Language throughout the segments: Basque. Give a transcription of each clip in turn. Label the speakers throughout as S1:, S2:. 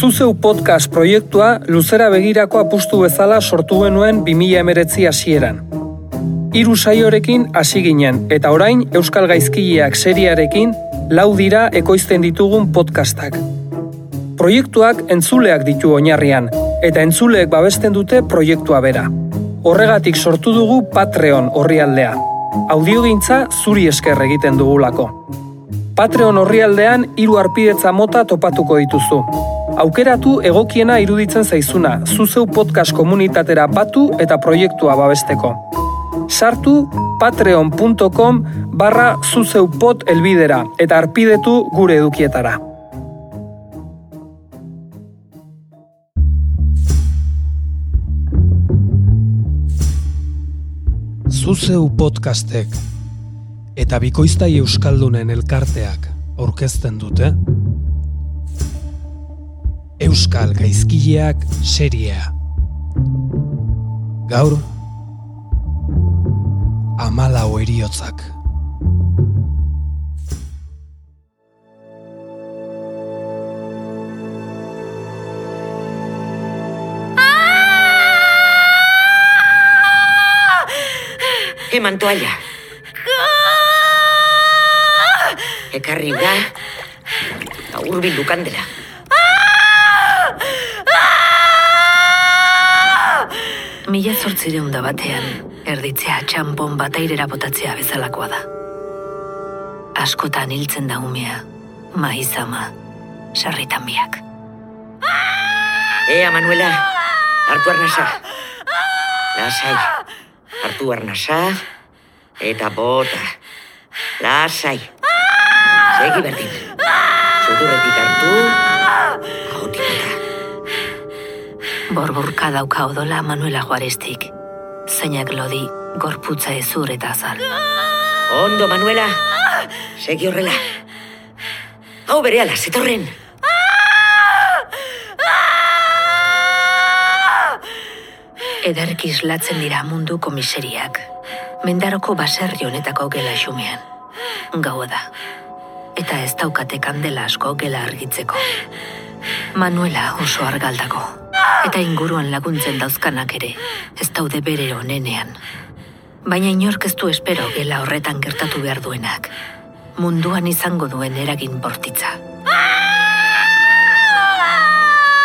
S1: Zuzeu podcast proiektua luzera begirako apustu bezala sortu genuen 2000 emeretzi hasieran. Hiru saiorekin hasi ginen eta orain Euskal Gaizkileak seriarekin lau dira ekoizten ditugun podcastak. Proiektuak entzuleak ditu oinarrian eta entzuleek babesten dute proiektua bera. Horregatik sortu dugu Patreon orrialdea. Audiogintza zuri esker egiten dugulako. Patreon orrialdean hiru arpidetza mota topatuko dituzu. Aukeratu egokiena iruditzen zaizuna, zuzeu podcast komunitatera batu eta proiektua babesteko. Sartu patreon.com barra zuzeupot elbidera eta arpidetu gure edukietara. Zuzeu podcastek eta bikoiztai euskaldunen elkarteak aurkezten dute Euskal Gaizkileak seriea Gaur Amalau eriotzak
S2: Eman toalla. Ekarri da. Urbildu kandela. Mila zortzireun da batean, erditzea txampon batairera botatzea bezalakoa da. Askotan hiltzen da umea, maiz ama, sarritan biak. Ea, Manuela, hartu arnasa. Lasai, hartu arnasa, eta bota. Lasai. Segi berdin. Zuturretik hartu, Borburka dauka odola Manuela Juarestik. Zeinak lodi, gorputza ezur eta azal. Ondo, Manuela. Segi horrela. Hau bere ala, zetorren. Ederki islatzen dira munduko miseriak. Mendaroko baserri honetako gela xumean. Gaua da. Eta ez daukate kandela asko gela argitzeko. Manuela oso argaldako. Eta inguruan laguntzen dauzkanak ere, ez daude bere onenean. Baina inork ez du espero gela horretan gertatu behar duenak. Munduan izango duen eragin bortitza.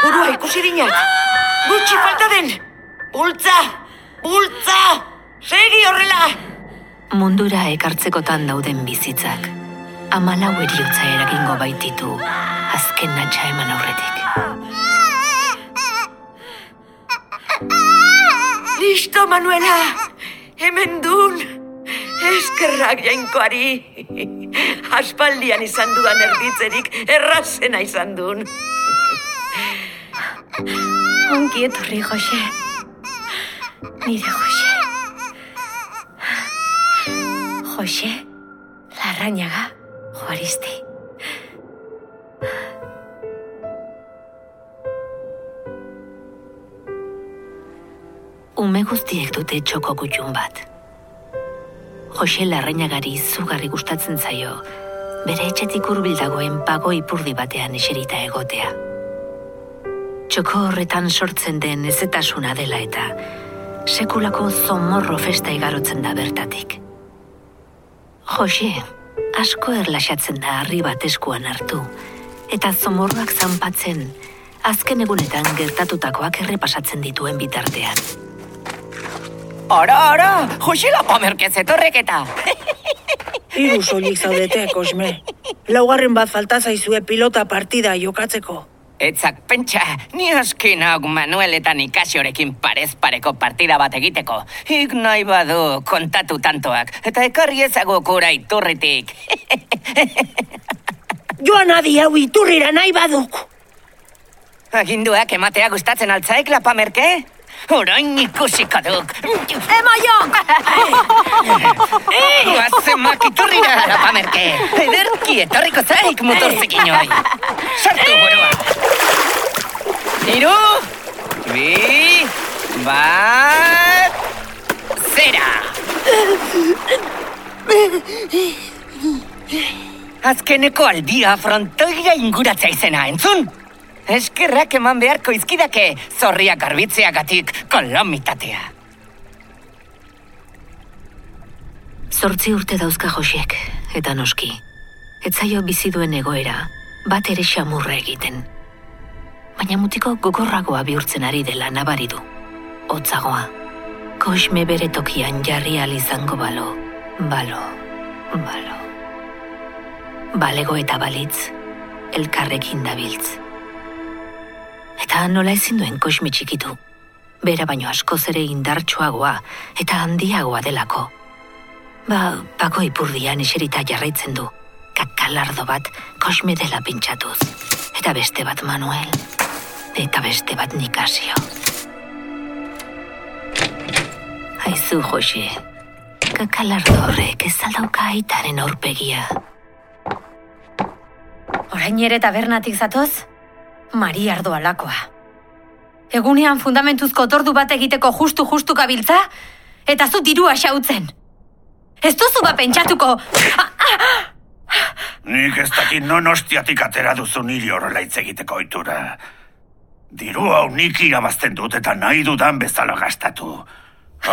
S2: Burua ikusi dinat! Gutxi falta den! Bultza! Bultza! Segi horrela! Mundura ekartzekotan dauden bizitzak. Amalau eriotza eragingo baititu, azken natxa eman aurretik. Listo, Manuela! Hemen dun! Eskerrak jainkoari! Aspaldian izan dudan erditzerik errazena izan dun. Ongi etorri, Jose. Nire Jose. Jose, larrañaga, Juaristi. Ume guztiek dute txoko gutxun bat. Jose larrainagari izugarri gustatzen zaio, bere etxetik hurbil dagoen pago ipurdi batean eserita egotea. Txoko horretan sortzen den ezetasuna dela eta sekulako zomorro festa igarotzen da bertatik. Jose, asko erlaxatzen da harri bat eskuan hartu, eta zomorroak zanpatzen, azken egunetan gertatutakoak errepasatzen dituen bitartean.
S3: Ara, ara, Jose la pamerkez etorrek eta.
S4: Hiru soilik zaudete, Kosme. Laugarren bat falta zaizue pilota partida jokatzeko.
S3: Etzak pentsa, ni askin hauk Manueletan ikasiorekin parez pareko partida bat egiteko. Ik nahi badu kontatu tantoak, eta ekarri ezago kura iturritik.
S4: Joan adi hau iturrira nahi baduk.
S3: Aginduak ematea gustatzen altzaik la pamerke? Orain ikusiko duk.
S4: Emaiok!
S3: Guazemak iturrira, la pamerke. Ederki etorriko zaik motorzekin hoi. Sartu burua. Iru, bi, bat, zera. Azkeneko aldia frontoira inguratzea izena, entzun? Eskerrak eman beharko izkidake, zorriak garbitzeagatik kolomitatea.
S2: Zortzi urte dauzka josiek, eta noski. Etzaio bizi duen egoera, bat ere xamurra egiten. Baina mutiko gogorragoa bihurtzen ari dela nabari du. Hotzagoa. Kosme bere tokian jarri izango balo. Balo. Balo. Balego eta balitz, elkarrekin dabiltz. Eta nola ezin duen kosme txikitu. Bera baino askoz ere indartsuagoa eta handiagoa delako. Ba, pako ipurdian eserita jarraitzen du. Kakalardo bat kosme dela pentsatuz. Eta beste bat Manuel. Eta beste bat Nikasio. Aizu, Jose. Kakalardo horrek ez aldauka aitaren aurpegia.
S5: Orain ere tabernatik zatoz? Mari ardo alakoa. Egunean fundamentuzko tordu bat egiteko justu-justu gabiltza? Eta zu dirua xautzen. Ez duzu ba pentsatuko... Ah, ah!
S6: Nik ez dakit non ostiatik atera duzu niri horrela hitz egiteko ohitura. Diru hau nik irabazten dut eta nahi dudan bezala gastatu.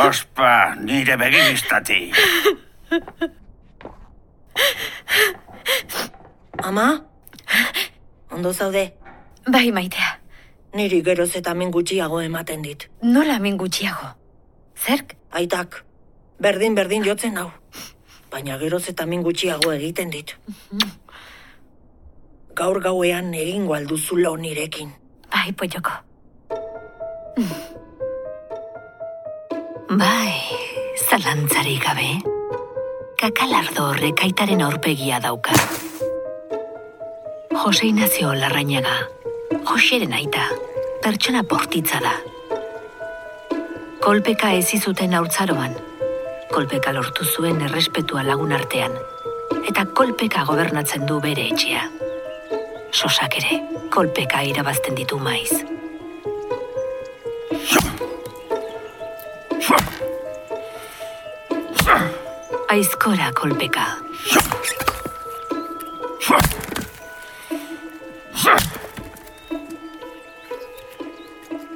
S6: Ospa, nire begibistatik.
S4: Ama? Ondo zaude,
S5: Bai, maitea.
S4: niri geroz eta min gutxiago ematen dit.
S5: Nola min gutxiago? Zerk?
S4: Aitak, berdin-berdin jotzen hau. Baina geroz eta min gutxiago egiten dit. Gaur gauean egingo alduzu lo nirekin.
S5: Bai, polloko.
S2: Bai, zalantzari gabe. Kakalardo horrek aitaren aurpegia dauka. Jose Inazio Larrañaga, Joseren aita, pertsona bortitza da. Kolpeka ez izuten haurtzaroan. Kolpeka lortu zuen errespetua lagun artean. Eta kolpeka gobernatzen du bere etxea. Sosak ere, kolpeka irabazten ditu maiz. Aizkora kolpeka.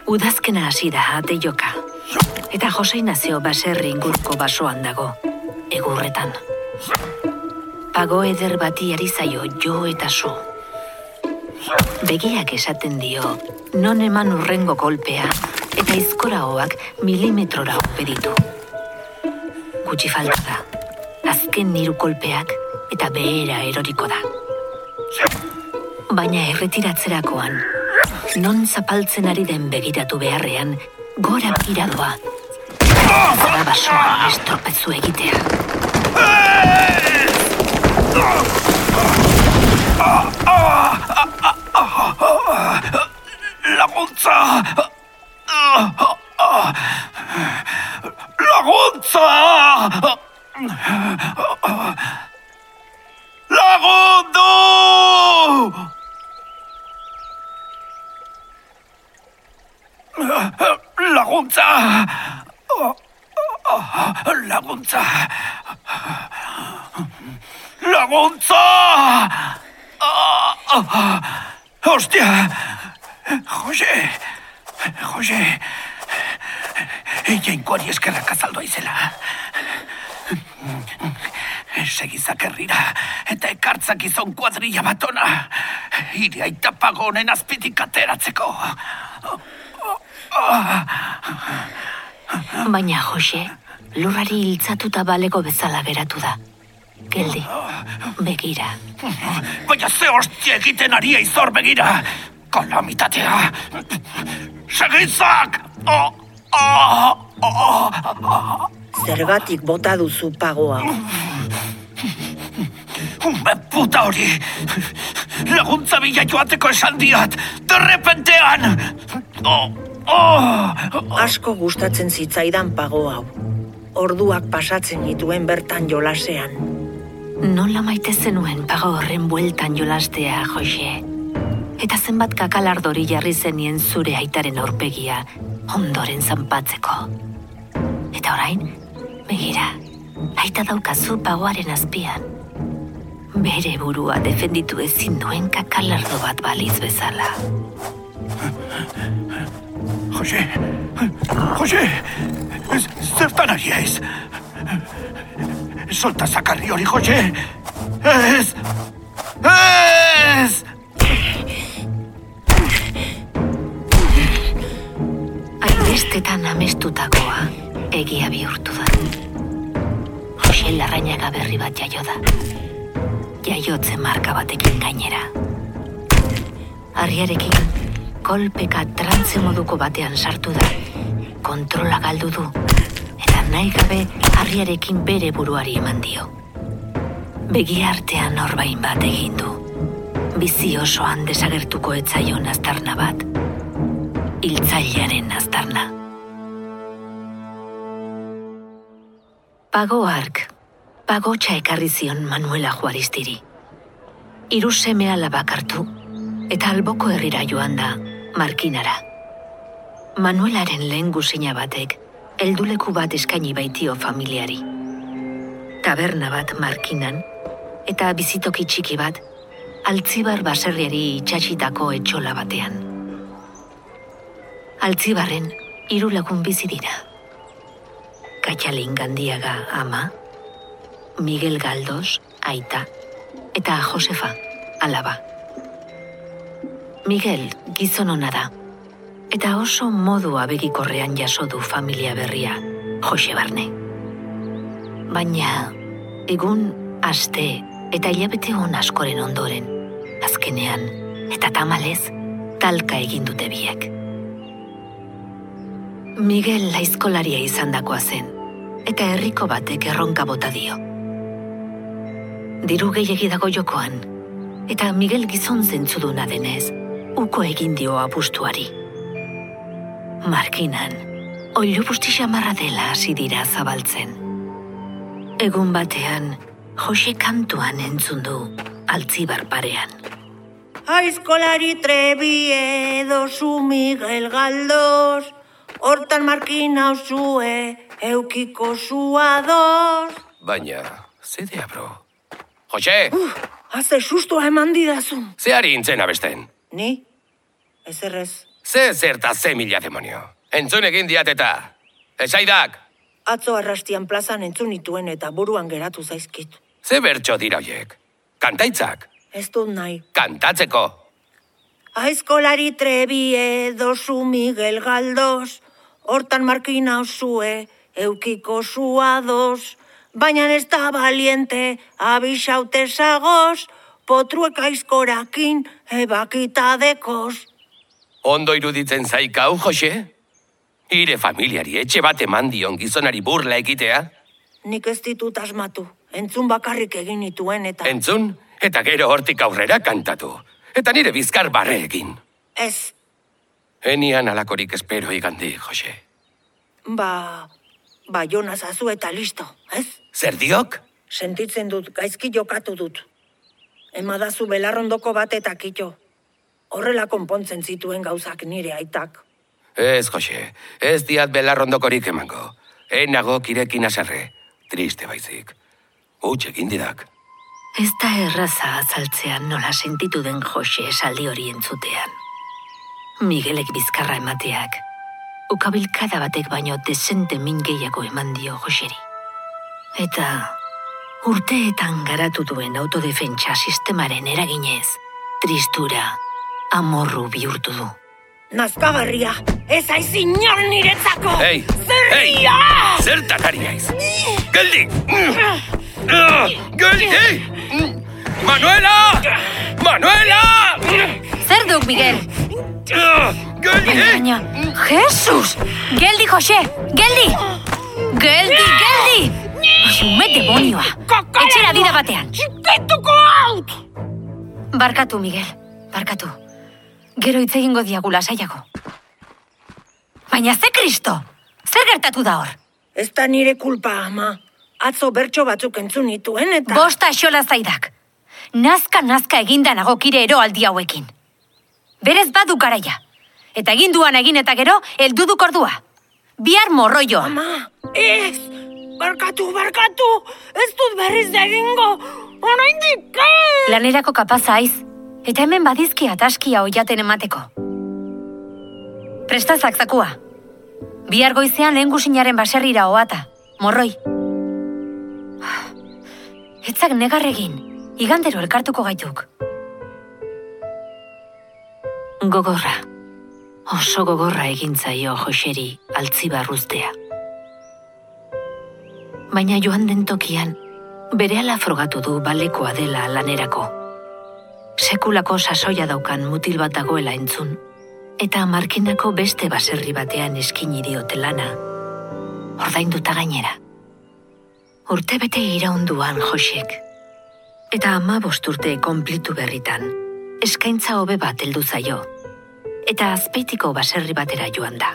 S2: Udazkena hasi da ate joka. Eta Jose Inazio baserri ingurko basoan dago, egurretan. Pago eder bati ari zaio jo eta su. Begiak esaten dio, non eman urrengo kolpea, eta izkoragoak milimetrora ope ditu. Gutxi falta da, azken niru kolpeak eta behera eroriko da. Baina erretiratzerakoan, non zapaltzen ari den begiratu beharrean, gora begiradoa. Zara basoa estropezu egitea.
S6: Laguntza! Lagundu! Laguntza! Laguntza! Laguntza! Hostia! Jose! Jose! Jainkoari eskerrak azaldu aizela. Segizak herrira, eta ekartzak izon kuadrilla batona. Hiri aita pagonen azpitik ateratzeko.
S2: Baina Jose, lurrari hiltzatuta balego bezala geratu da. Geldi, begira.
S6: Baina ze hostia egiten ari aizor begira. Kalamitatea. Segizak! Oh, oh, oh.
S4: Zergatik bota duzu pago hau.
S6: Ume puta hori! Laguntza bila joateko esan diat! Derrepentean! Oh, oh.
S4: Asko gustatzen zitzaidan pago hau. Orduak pasatzen nituen bertan jolasean.
S2: Nola maite zenuen pago horren bueltan jolastea, Jose? Eta zenbat kakalardori jarri zenien zure aitaren aurpegia ondoren zanpatzeko. Eta orain, begira, aita daukazu pagoaren azpian. Bere burua defenditu ezin duen kakalardo bat baliz bezala.
S6: Jose, Jose, zertan ari ez? Solta zakarri hori, Jose! Ez! Ez!
S2: Hainbestetan amestutakoa egia bihurtu da. Jose Larrañaga berri bat jaio da. Jaiotze marka batekin gainera. Arriarekin, kolpeka trantze moduko batean sartu da. Kontrola galdu du. Eta nahi gabe harriarekin bere buruari eman dio. Begi artean orbain bat egin du. Bizi osoan desagertuko etzaion aztarna bat. Hiltzailearen aztarna. Pago ark, pagotxa ekarri zion Manuela Juaristiri. Hiru seme alabak hartu, eta alboko herrira joan da, markinara. Manuelaren lehen guzina batek, helduleku bat eskaini baitio familiari. Taberna bat markinan, eta bizitoki txiki bat, altzibar baserriari itxasitako etxola batean. Altzibarren, hiru lagun bizi dira. Katxalin Gandiaga ama, Miguel Galdos, aita, eta Josefa, alaba. Miguel gizon ona da, eta oso modu abegikorrean jaso du familia berria, Jose Barne. Baina, egun, aste eta hilabete hon askoren ondoren, azkenean, eta tamalez, talka egin dute biek. Miguel laizkolaria izandakoa zen, eta herriko batek erronka bota dio. Diru gehiegi dago jokoan, eta Miguel gizon zentzuduna denez, uko egin dio apustuari. Markinan, oilu busti xamarra dela hasi dira zabaltzen. Egun batean, Jose kantuan entzun du altzibar parean.
S4: Aizkolari trebi edo zu Miguel Galdos, hortan markina zue, eukiko zua dos.
S7: Baina, zedea, bro. Jose,
S4: Haze sustoa eman didazun.
S7: ze ari intzen abesten?
S4: Ni? Ez errez.
S7: Ze zerta ze mila demonio. Entzun egin diat eta. Esaidak,
S4: Atzo arrastian plazan entzun nituen eta buruan geratu zaizkit.
S7: ze bertso dira hoiek. Kantaitzak,
S4: Ez dut nahi.
S7: kantatzeko.
S4: Aizkolari trebi edo zu Miguel Galdos, hortan markina zue, eukiko zua dos, baina ez da baliente, abisaute zagoz, potruek aizkorakin, ebakita dekoz.
S7: Ondo iruditzen zaik hau, Jose? Ire familiari etxe bat eman dion gizonari burla egitea?
S4: Nik ez ditut asmatu, entzun bakarrik egin nituen eta...
S7: Entzun, eta gero hortik aurrera kantatu. Eta nire bizkar barre egin.
S4: Ez,
S7: Enian alakorik espero igandi, Jose.
S4: ba... Ba, Jonas azu eta listo, ez?
S7: Zer diok?
S4: Sentitzen dut, gaizki jokatu dut. Emadazu belarrondoko bat eta kito. Horrela konpontzen zituen gauzak nire aitak.
S7: Ez, Jose, ez diat belarrondokorik emango. Enago kirekin aserre. Triste baizik. Huts egin didak.
S2: Ez da erraza azaltzean nola sentitu den Jose esaldi hori entzutean. Miguelek bizkarra emateak, ukabilkada batek baino desente min gehiago eman dio Joseri. Eta urteetan garatu duen autodefentsa sistemaren eraginez, tristura, amorru bihurtu du.
S4: Nazkagarria, ez aiz inor niretzako!
S7: Hei, hei,
S4: Zerria!
S7: zertan ari aiz? Geldi! Ah, Geldi, hei! Manuela! Manuela!
S5: Zer duk, Miguel?
S7: Geldi!
S5: Baina, Jesus! Geldi, Jose! Geldi! Geldi, geldi! Xume demonioa! Etxera dira batean!
S4: Txiketuko haut!
S5: Barkatu, Miguel. Barkatu. Gero hitz egingo diagu lasaiago. Baina ze kristo? Zer gertatu da hor?
S4: Ez da nire kulpa, ama. Atzo bertso batzuk entzun nituen eta...
S5: Bosta xola zaidak. Nazka nazka eginda nago kire eroaldi hauekin. Berez badu garaia. Eta egin duan egin eta gero, heldu duk ordua. Bihar morroioa.
S4: Ama, ez! Barkatu, barkatu! Ez dut berriz egingo!
S8: oraindik
S5: Lanerako kapaza aiz, eta hemen badizki ataskia oiaten emateko. Prestazak zakua. Bihar goizean lehen gusinaren baserrira oata, morroi. Etzak negarregin, igandero elkartuko gaituk.
S2: Gogorra. Oso gogorra egintzaio Joseri altzi barruztea. Baina joan den tokian, berehala frogatu du balekoa dela lanerako. Sekulako sasoia daukan mutil bat dagoela entzun, eta markinako beste baserri batean eskini diote lana. Ordainduta gainera. Urte bete iraunduan Josek. Eta ama bosturte konplitu berritan, eskaintza hobe bat heldu zaio. Eta azpeitiko baserri batera joan da.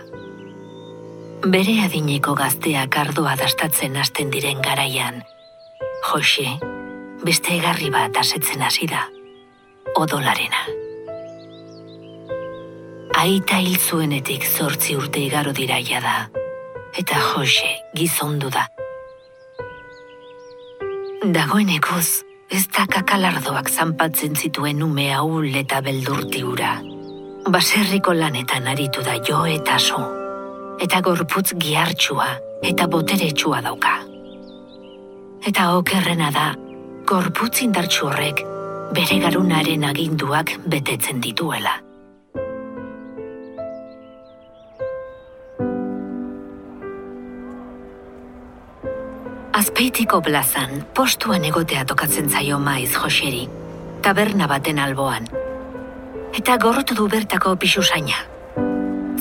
S2: Bere adineko gazteak ardoa dastatzen hasten diren garaian, Jose, beste egarri bat asetzen hasi da, odolarena. Aita hil zuenetik zortzi urte igaro diraia da, eta Jose gizondu da. Dagoenekuz, ez da kakalardoak zanpatzen zituen ume ahul eta beldurti ura. Baserriko lanetan aritu da jo eta zu, eta gorputz gihartsua eta boteretsua dauka. Eta okerrena da, gorputz indartsu horrek bere garunaren aginduak betetzen dituela. Azpeitiko plazan, postuan egotea tokatzen zaio maiz Joseri, taberna baten alboan. Eta gorrotu du bertako pixusaina.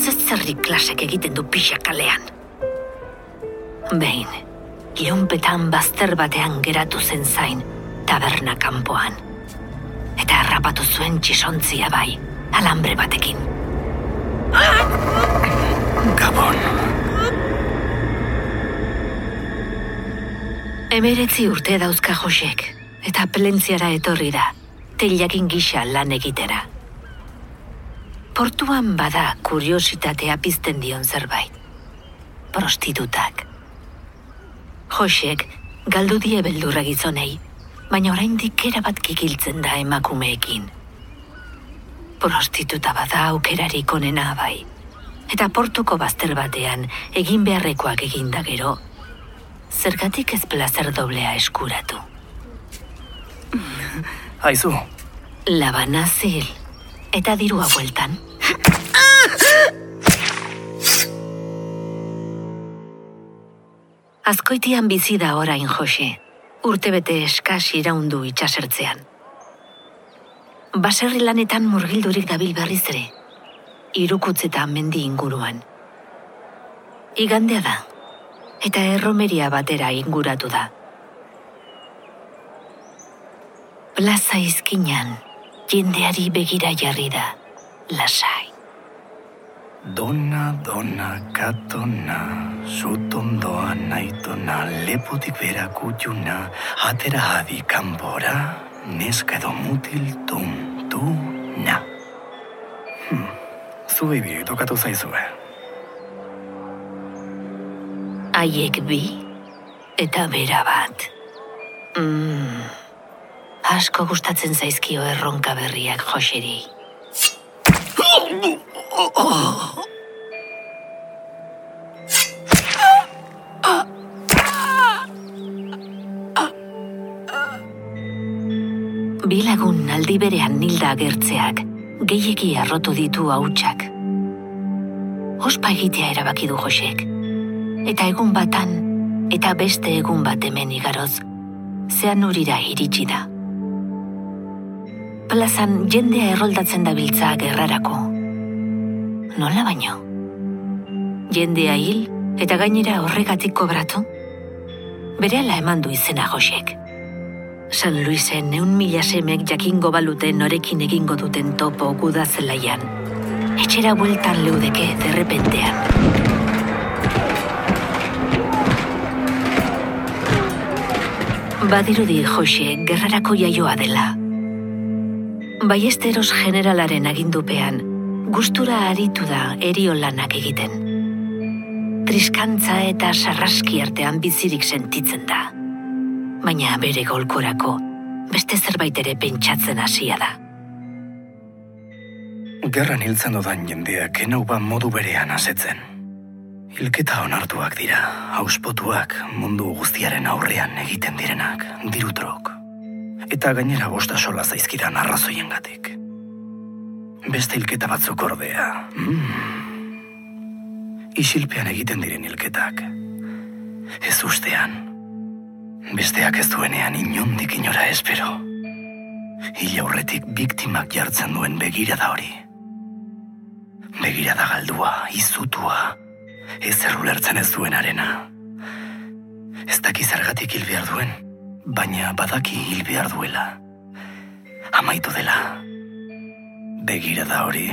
S2: Zetzerrik klasek egiten du pixak kalean. Behin, ilunpetan bazter batean geratu zen zain, taberna kanpoan. Eta harrapatu zuen txisontzia bai, alambre batekin.
S6: Gabon.
S2: Emeretzi urte dauzka Josek, eta plentziara etorri da, teilakin gisa lan egitera. Portuan bada kuriositatea pizten dion zerbait. Prostitutak. Josek, galdu die beldurra gizonei, baina oraindik erabat kikiltzen da emakumeekin. Prostituta bada aukerarik onena bai. Eta portuko bazter batean egin beharrekoak eginda gero, zergatik ez plazer doblea eskuratu.
S9: Aizu,
S2: Labana zil, eta dirua bueltan. Azkoitian bizi da orain Jose, urtebete eskas iraundu itxasertzean. Baserri lanetan murgildurik dabil berriz ere, irukutzeta mendi inguruan. Igandea da, eta erromeria batera inguratu da. Plaza izkinan, jendeari begira jarri da, lasai.
S9: Dona, dona, katona, zutondoa naitona, lepotik bera kutxuna, atera adi kanbora, neska edo mutil tuntuna. Hmm. Zuei biri tokatu zaizue.
S2: Haiek bi eta bera bat. Mm. Asko gustatzen zaizkio erronka berriak Joseri. Bilagun aldi berean nilda agertzeak, gehiegi arrotu ditu hautsak. Ospa egitea erabaki du Josek. Eta egun batan, eta beste egun bat hemen igaroz, zean urira iritsi da. Plazan jendea erroldatzen dabiltza gerrarako. Nola baino? Jendea hil eta gainera horregatik kobratu? Berela eman du izena Josek. San Luisen neun mila semek jakingo baluten norekin egingo duten topo gudazelaian. Etxera bueltan leudeke derrepentean. Badirudi Jose gerrarako jaioa dela. Baiesteros generalaren agindupean, gustura aritu da erio lanak egiten. Triskantza eta sarraski artean bizirik sentitzen da. Baina bere golkorako, beste zerbait ere pentsatzen hasia da.
S9: Gerran hiltzen dudan jendeak enau ba modu berean asetzen. Hilketa onartuak dira, auspotuak mundu guztiaren aurrean egiten direnak, dirutrok. Eta gainera bosta sola zaizkidan arrazoiengatik. Beste hilketa batzuk ordea. Mm. Isilpean egiten diren hilketak. Ez ustean. Besteak ez duenean inondik inora espero. Hil aurretik biktimak jartzen duen begirada hori. Begirada galdua, izutua, ez errulertzen ez duen arena. Ez daki zergatik hil behar duen, baina badaki hil behar duela. Amaitu dela. Begirada hori.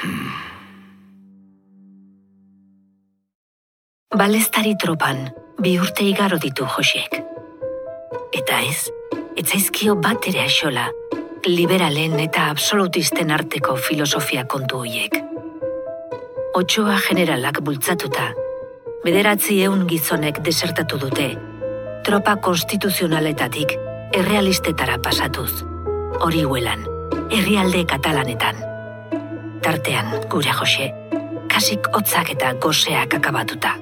S9: Hmm.
S2: Balestari tropan, bi urte igaro ditu Josek. Eta ez, etzaizkio bat ere aixola, liberalen eta absolutisten arteko filosofia kontu hoiek. Otsoa generalak bultzatuta, bederatzi eun gizonek desertatu dute, tropa konstituzionaletatik errealistetara pasatuz, hori huelan, herrialde katalanetan. Tartean, gure Jose, kasik hotzak eta goseak akabatuta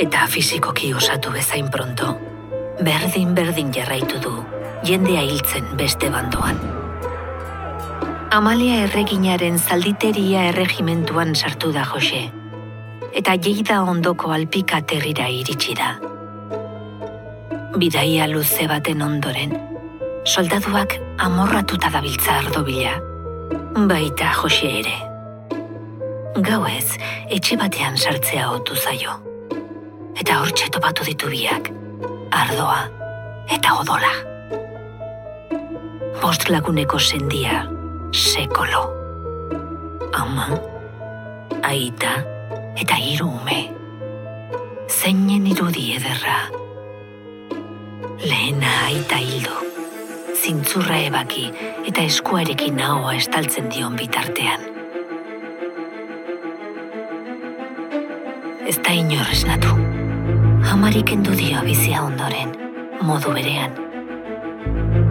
S2: eta fizikoki osatu bezain pronto, berdin-berdin jarraitu du, jendea hiltzen beste bandoan. Amalia erreginaren zalditeria erregimentuan sartu da Jose, eta jeida ondoko alpika terrira iritsi da. Bidaia luze baten ondoren, soldaduak amorratuta dabiltza ardobila, baita Jose ere. Gauez, etxe batean sartzea otu zaio eta hortxe topatu ditu biak, ardoa eta odola. Bost laguneko sendia, sekolo. Ama, aita eta hiru ume. Zeinen irudi ederra. Lehena aita hildu, zintzurra ebaki eta eskuarekin nahoa estaltzen dion bitartean. Ez da inor esnatu amarik endu dio bizia ondoren, modu berean.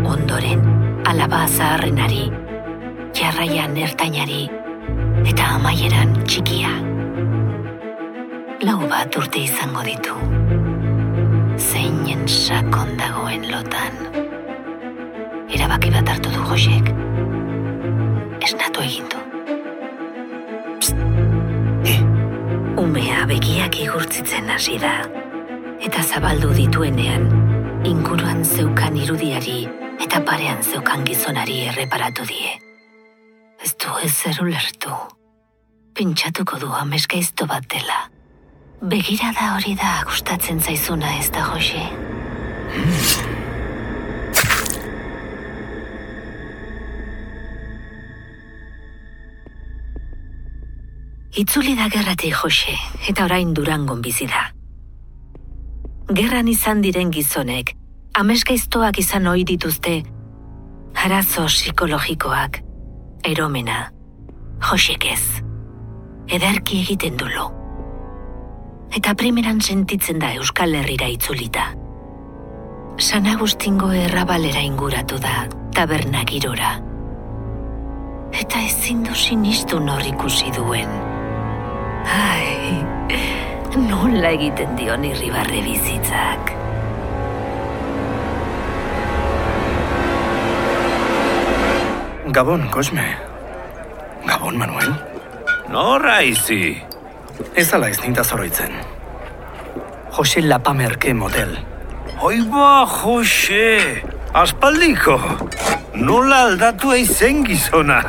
S2: Ondoren, alaba zaharrenari, jarraian ertainari, eta amaieran txikia. Lau bat urte izango ditu. Zeinen sakon dagoen lotan. Erabaki bat hartu du Josek. Esnatu egin du.
S9: Eh,
S2: Umea begiak igurtzitzen hasi da eta zabaldu dituenean, inguruan zeukan irudiari eta parean zeukan gizonari erreparatu die. Ez du ez zer ulertu. Pintxatuko du ameskaizto bat dela. Begirada hori da gustatzen zaizuna ez da, Jose? Itzuli da gerratik, Jose, eta orain durangon bizi da gerran izan diren gizonek, ameskaiztoak izan ohi dituzte, arazo psikologikoak, eromena, josek ez, ederki egiten dulo. Eta primeran sentitzen da Euskal Herrira itzulita. San Agustingo errabalera inguratu da, taberna girora. Eta ezin du sinistu nor ikusi duen. Ai, nola egiten dion irribarre bizitzak.
S9: Gabon, Cosme. Gabon, Manuel.
S6: Norra izi?
S9: Ez ala ez ninta zoroitzen. Jose Lapamerke model.
S6: Oiba, Jose! Aspaldiko! Nola aldatu eizen gizona?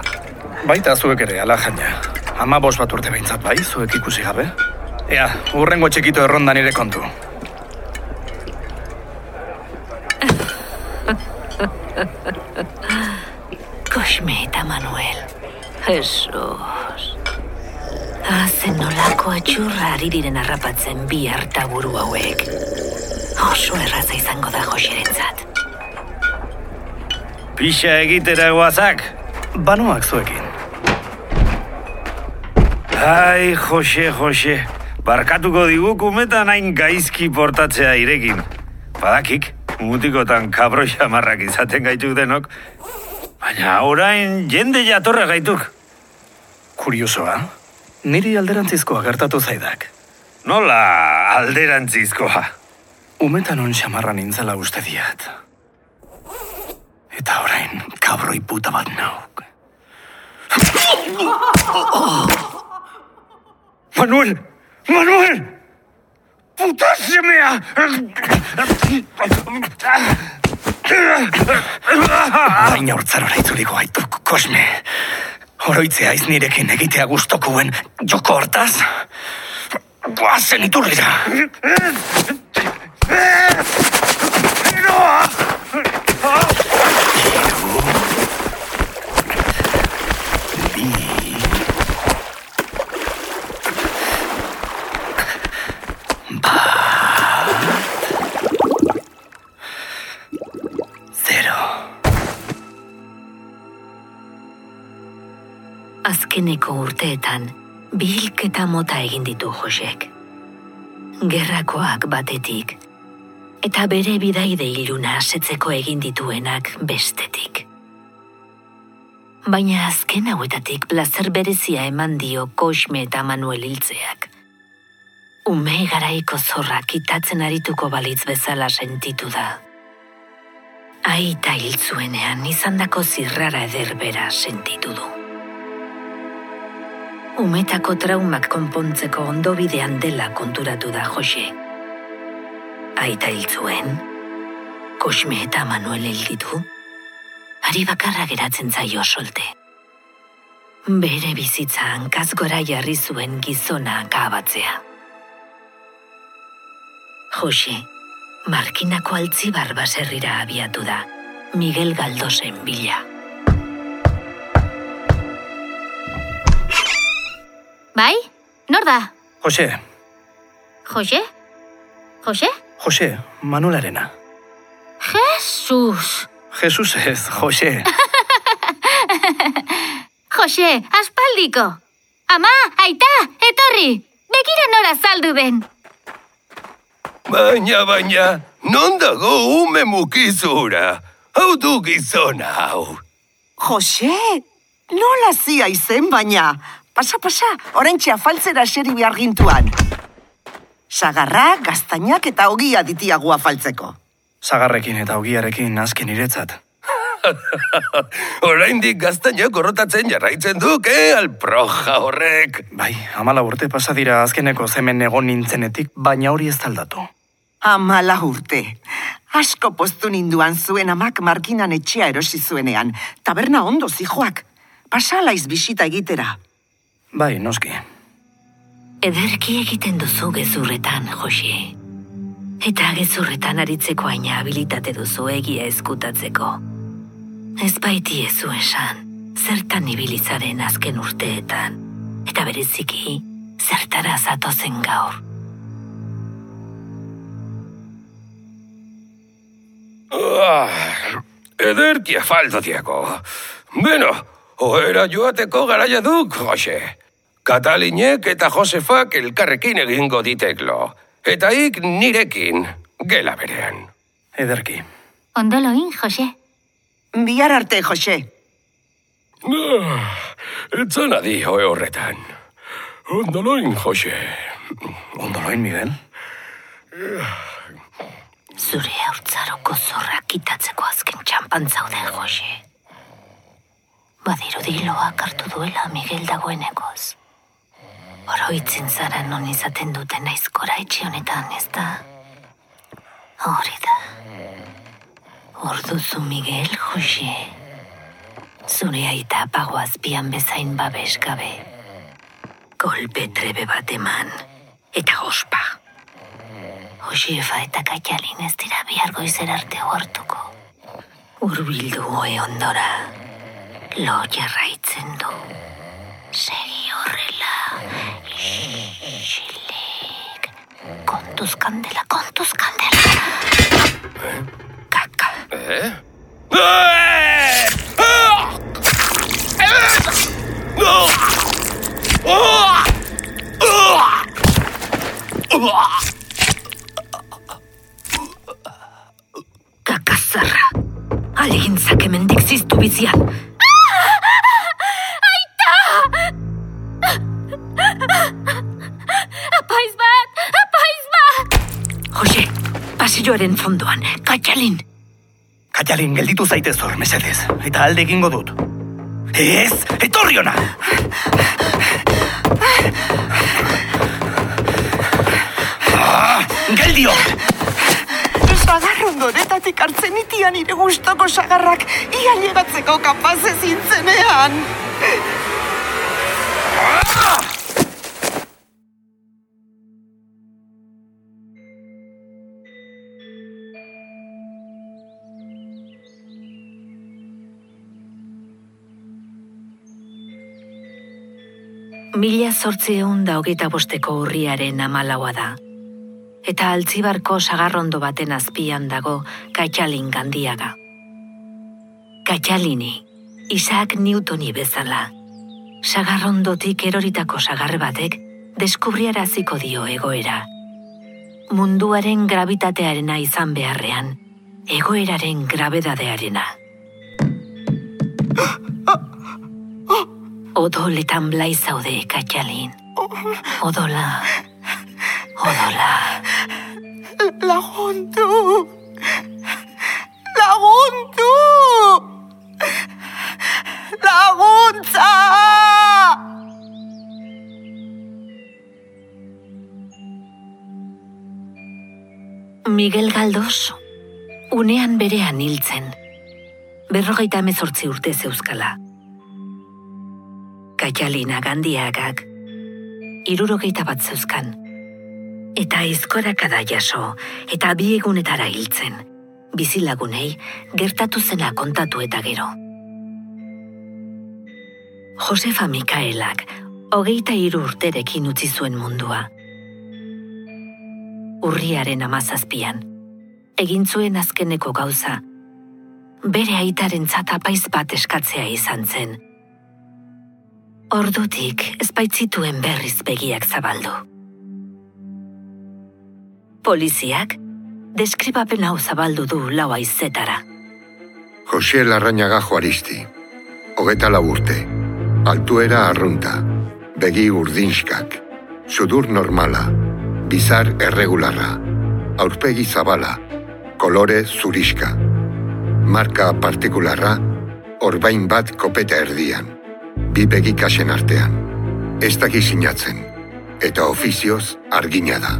S9: Baita zuek ere, ala jaina. Ama bos bat urte behintzat bai, zuek ikusi gabe. Ea, urrengo txikito erronda nire kontu.
S2: Cosme eta Manuel. Jesus. Hazen nolako atxurra ari diren harrapatzen bi hartaburu hauek. Oso erraza izango da Joserentzat.
S6: Pixa egitera guazak.
S9: Banoak zuekin.
S6: Ai, Jose, Jose. Barkatuko digu kumetan hain gaizki portatzea irekin. Badakik, mutikotan kabroi amarrak izaten gaituk denok, baina orain jende jatorra gaituk.
S9: Kuriosoa, niri alderantzizkoa gertatu zaidak.
S6: Nola alderantzizkoa?
S9: Umetan on xamarra nintzela uste diat. Eta orain, kabroi puta bat nauk.
S6: Manuel! Manuel! Puta semea!
S9: Baina hortzarora itzuliko gaitu, kosme. Oroitzea iz nirekin egitea gustokuen joko hortaz. Guazen iturrira. Zero.
S2: Azkeneko urteetan, bilketa mota egin ditu Josek. Gerrakoak batetik, eta bere bidaide iluna asetzeko egin dituenak bestetik. Baina azken hauetatik plazer berezia eman dio Kosme eta Manuel hiltzeak. Ume garaiko zorra kitatzen arituko balitz bezala sentitu da. Aita hil zuenean izandako zirrara ederbera sentitu du. Umetako traumak konpontzeko ondobidean dela konturatu da Jose. Aita hil zuen, Kosme eta Manuel hil ditu, ari bakarra geratzen zaio solte. Bere bizitza hankaz gora jarri zuen gizona akabatzea. Jose, Markinako altzibar baserrira abiatu da, Miguel Galdosen bila.
S8: Bai? Nor da?
S9: Jose,
S8: Jose? Jose?
S9: Jose, Manuelarena.
S8: Jesus!
S9: Jesus ez, Jose.
S8: Jose, aspaldiko! Ama, aita, etorri! Begira nora saldu den!
S7: Baina, baina, non dago ume mukizura? Hau du gizona hau.
S10: Jose, nola zia izen baina? Pasa, pasa, orentxe afaltzera seri behar gintuan. Sagarra, gaztainak eta ogia ditiagu afaltzeko.
S9: Zagarrekin eta ogiarekin azken iretzat.
S7: Oraindik gaztainak gorrotatzen jarraitzen duke alproja horrek.
S9: Bai, amala urte pasa dira azkeneko zemen egon nintzenetik, baina hori ez taldatu.
S10: Amala urte. Asko postu ninduan zuen amak markinan etxea erosi zuenean. Taberna ondo zijoak. Pasalaiz bisita egitera.
S9: Bai, noski.
S2: Ederki egiten duzu gezurretan, Jose. Eta gezurretan aritzeko aina habilitate duzu egia eskutatzeko. Ez baiti ezu esan, zertan ibilizaren azken urteetan, eta bereziki, zertara zatozen gaur.
S7: Ah, ederki afaldo diako. Beno, oera joateko garaia duk, Jose. Katalinek eta Josefak elkarrekin egingo diteklo. Eta ik nirekin, gela berean.
S9: Ederki.
S8: Ondoloin, Jose.
S10: Bihar arte, Jose.
S7: Ah, Etzan adi hoe horretan. Ondoloin, Jose.
S9: Ondoloin, Miguel?
S2: Zure haurtzaroko zorra kitatzeko azken txampan zaude, Jose. Badirudi loak hartu duela Miguel dagoenekoz. Oroitzen zara non izaten duten aizkora etxe honetan, ez da? Hori da. Orduzu Miguel, Jose. Zure aita pagoazpian bezain babes gabe. Golpe trebe bat eman. Eta ospa. Josefa eta Kaialin ez dira bihar goizer arte hortuko. Urbildu hoe ondora. Lo jarraitzen du. Con tus candelas, con tus candelas.
S7: ¿Eh? Caca. ¿Eh? Kakazarra. Alegin zakemendik ziztu bizian.
S2: Pasilloaren fondoan, katxalin.
S9: Katxalin, gelditu zaitez hor, mesedez. Eta alde egingo dut. Ez, etorri ona! Ah, geldio!
S10: Sagarrondo honetatik hartzen itian nire gustoko sagarrak ia llegatzeko kapaz ezintzenean.
S2: Mila zortzeun da hogeita bosteko urriaren amalaua da. Eta altzibarko sagarrondo baten azpian dago Katxalin gandiaga. Katxalini, Isaac Newtoni bezala. Sagarrondotik eroritako sagarre batek deskubriaraziko dio egoera. Munduaren gravitatearena izan beharrean, egoeraren grabedadearena. Odoletan blai zaude, Katxalin. Odola. Odola.
S10: Lagundu! Lagundu! Laguntza!
S2: Miguel Galdos, unean berean hiltzen. Berrogeita emezortzi urte zeuzkala. Katxalina gandiagak, irurogeita bat zeuzkan. Eta izkorakada jaso, eta bi egunetara hiltzen. Bizilagunei, gertatu zena kontatu eta gero. Josefa Mikaelak, hogeita hiru urterekin utzi zuen mundua. Urriaren amazazpian, egin zuen azkeneko gauza, bere aitaren apaiz bat eskatzea izan zen. Ordutik ezbaitzituen berriz begiak zabaldu. Poliziak, deskribapen hau zabaldu du lau aizetara.
S11: Jose Larrañaga Juaristi, hogeta lau urte, altuera arrunta, begi urdinskak, sudur normala, bizar erregularra, aurpegi zabala, kolore zuriska, marka partikularra, orbain bat kopeta erdian, bi begi kasen artean, ez daki sinatzen, eta ofizioz argina da.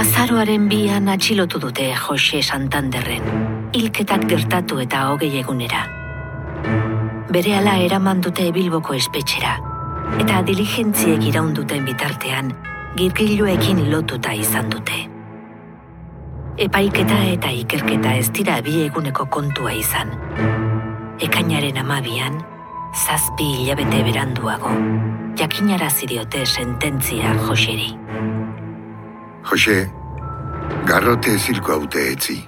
S2: Azaroaren bian atxilotu dute Jose Santanderren, hilketak gertatu eta hogei egunera. Bere ala eraman dute Bilboko espetxera, eta diligentziek iraunduten bitartean, girgiluekin lotuta izan dute. Epaiketa eta ikerketa ez dira bi eguneko kontua izan. Ekainaren amabian, zazpi hilabete beranduago, jakinarazi diote sententzia Joseri.
S11: Jose, garrote zirko haute etzi.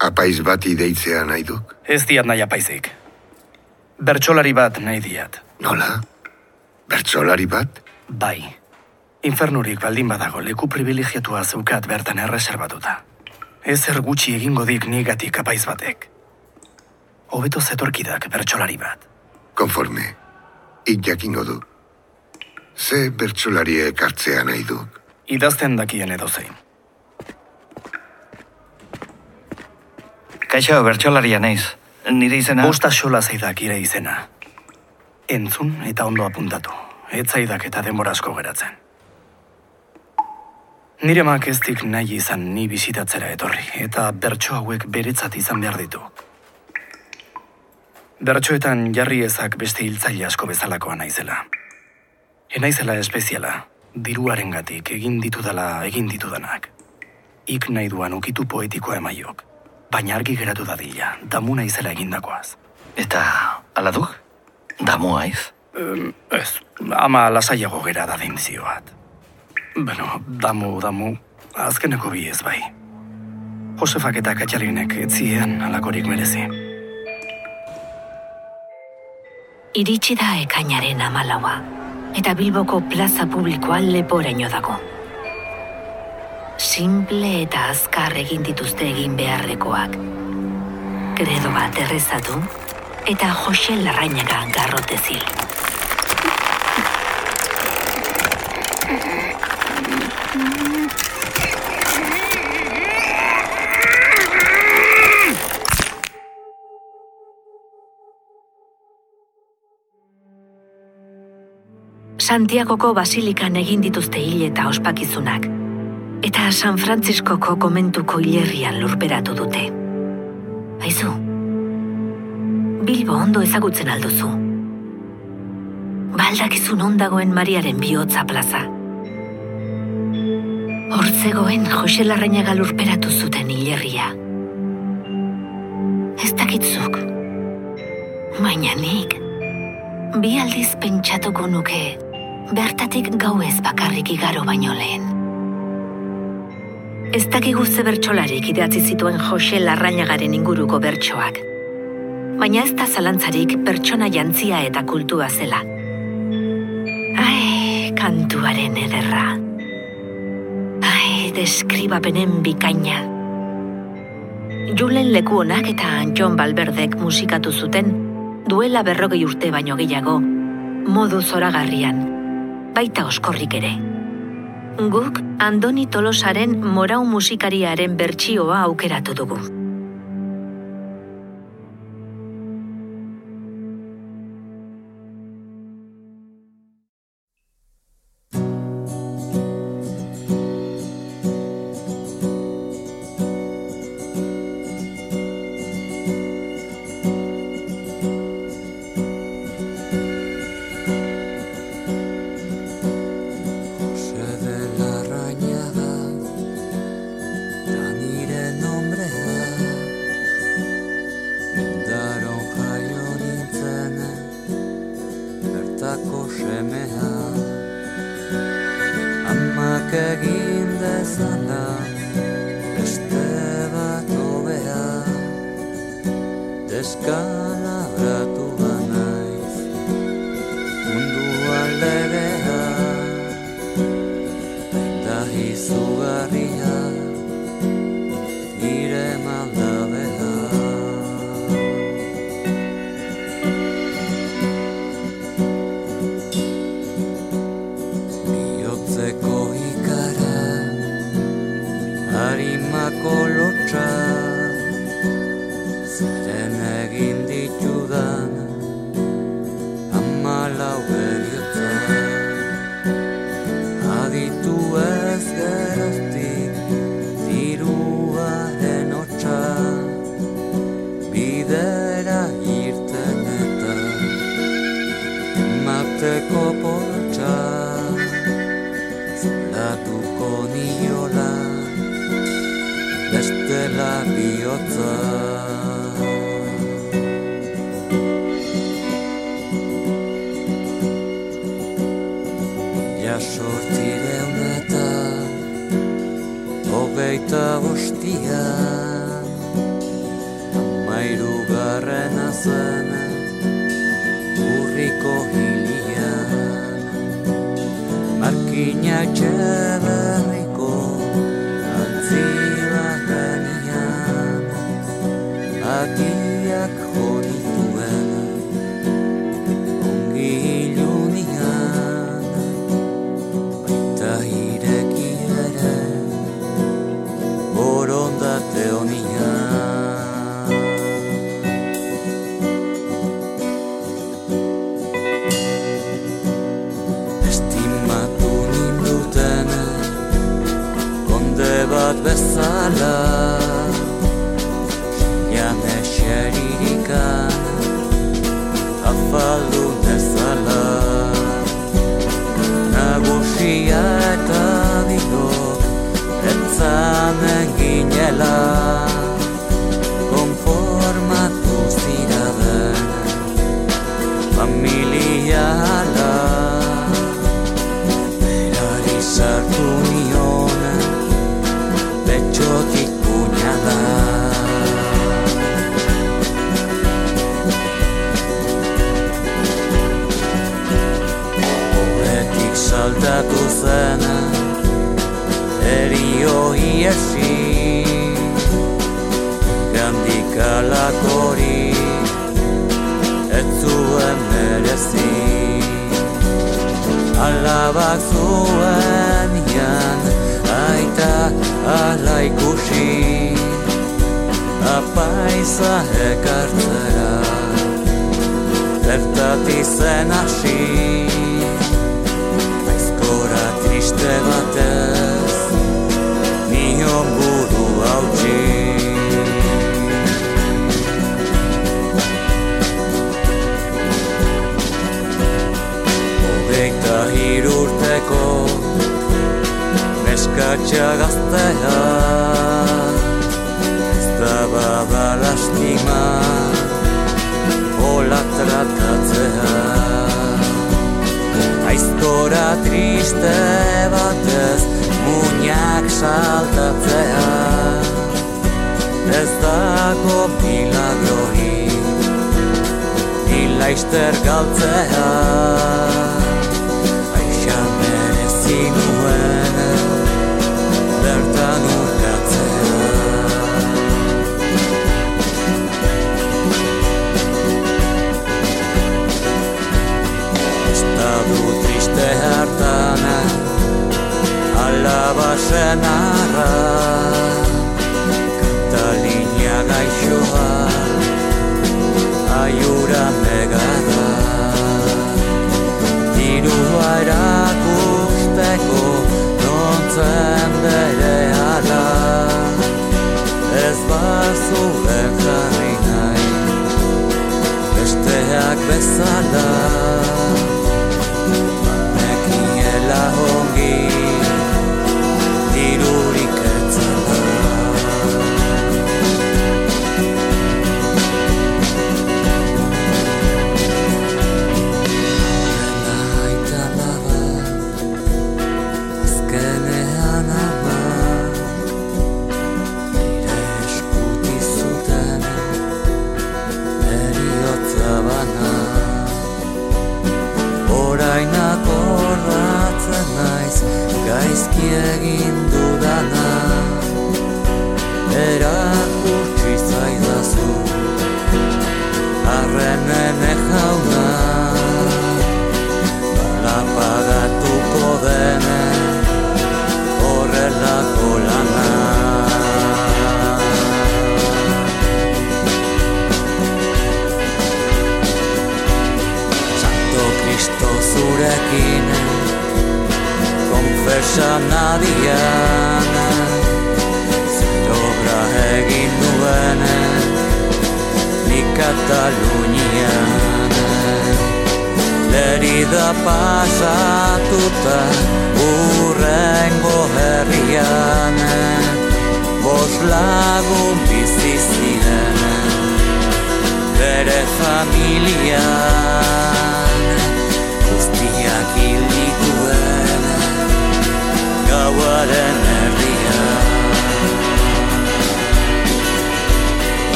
S11: Apaiz bati deitzea nahi duk?
S9: Ez diat nahi apaizik. Bertsolari bat nahi diat.
S11: Nola? Bertsolari bat?
S9: Bai. Infernurik baldin badago leku privilegiatua zeukat bertan erreserbatuta. Ez er gutxi egingo dik nigatik apaiz batek. Hobeto zetorkidak bertsolari bat.
S11: Konforme, ik jakingo du. Ze bertsolariek hartzea nahi duk?
S9: Idazten dakien edo zein.
S12: Kaixo, bertxolaria naiz. Nire izena...
S9: Bosta xola zaidak ire izena. Entzun eta ondo apuntatu. Ez zaidak eta denbora asko geratzen. Nire mak ez dik nahi izan ni bizitatzera etorri, eta bertso hauek beretzat izan behar ditu. Bertsoetan jarri ezak beste hiltzaile asko bezalakoa naizela. Enaizela espeziala, diruarengatik egin ditudala egin ditudanak. Ik nahi duan ukitu poetikoa emaiok, baina argi geratu dadila, damu naizela egindakoaz.
S12: Eta, ala duk? Damu aiz?
S9: Um, ez, ama lasaiago gera da bat. Beno, damu, damu, azkeneko bi ez bai. Josefak eta Katxalinek etzien alakorik merezi.
S2: Iritsi da ekainaren amalaua, eta Bilboko plaza publikoa leporaino dago. Simple eta azkar egin dituzte egin beharrekoak. Kredo bat errezatu, eta Jose Larrañaga garrote zil.
S13: Santiagoko basilikan egin dituzte hil eta ospakizunak, eta San Frantziskoko komentuko hilerrian lurperatu dute. Aizu, Bilbo ondo ezagutzen alduzu. Baldakizun ondagoen Mariaren bihotza plaza. Hortzegoen Jose Larrañaga lurperatu zuten hilerria. Ez dakitzuk. Baina nik, bi aldiz pentsatuko nuke, bertatik gau ez bakarrik igaro baino lehen. Ez dakigu ze bertsolarik idatzi zituen Jose Larrañagaren inguruko bertsoak. Baina ez da zalantzarik pertsona jantzia eta kultua zela. Ai, kantuaren ederra. Deskribapenen bikaina. Julen Lekuonak eta John Balberdek musikatu zuten duela berrogei urte baino gehiago, modu zoragarrian, baita oskorrik ere. Guk Andoni Tolosaren morau musikariaren bertsioa aukeratu dugu.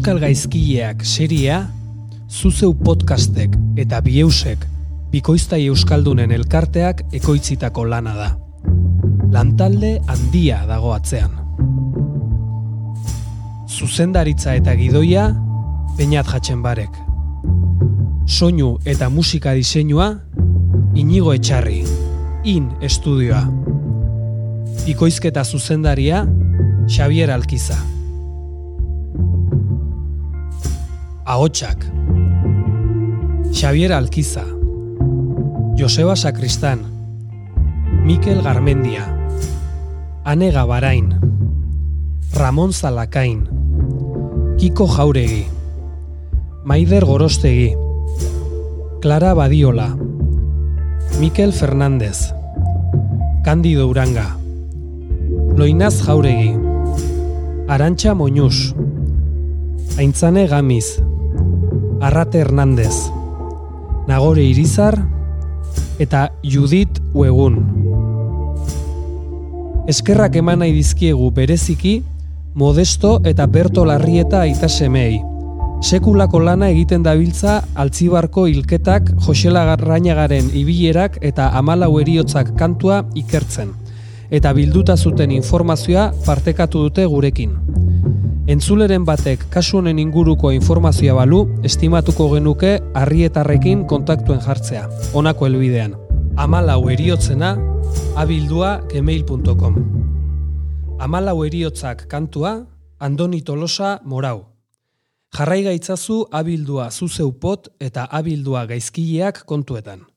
S1: Euskal Gaizkileak seria, Zuzeu podcastek eta Bieusek, Bikoiztai Euskaldunen elkarteak ekoitzitako lana da. Lantalde handia dago atzean. Zuzendaritza eta gidoia, Peñat Jatxenbarek. Soinu eta musika diseinua, Inigo Etxarri, In Estudioa. Bikoizketa zuzendaria, Xavier Alkiza. Ahotsak. Xavier Alkiza. Joseba Sakristán. Mikel Garmendia. Ane Gabarain. Ramon Zalakain. Kiko Jauregi. Maider Gorostegi. Clara Badiola. Mikel Fernández. Candido Uranga. Loinaz Jauregi. Arantxa Moñus. Aintzane Gamiz. Arrate Hernández. Nagore Irizar eta Judit Uegun. Eskerrak eman nahi dizkiegu bereziki Modesto eta Berto Larrieta aita semei. Sekulako lana egiten dabiltza altzibarko hilketak Josela Garrañagaren ibilerak eta amalau eriotzak kantua ikertzen. Eta bilduta zuten informazioa partekatu dute gurekin. Entzuleren batek kasu honen inguruko informazioa balu, estimatuko genuke harrietarrekin kontaktuen jartzea, honako helbidean. Amalau eriotzena, abildua gmail.com Amalau eriotzak kantua, Andoni Tolosa Morau. Jarrai gaitzazu abildua zuzeupot eta abildua gaizkileak kontuetan.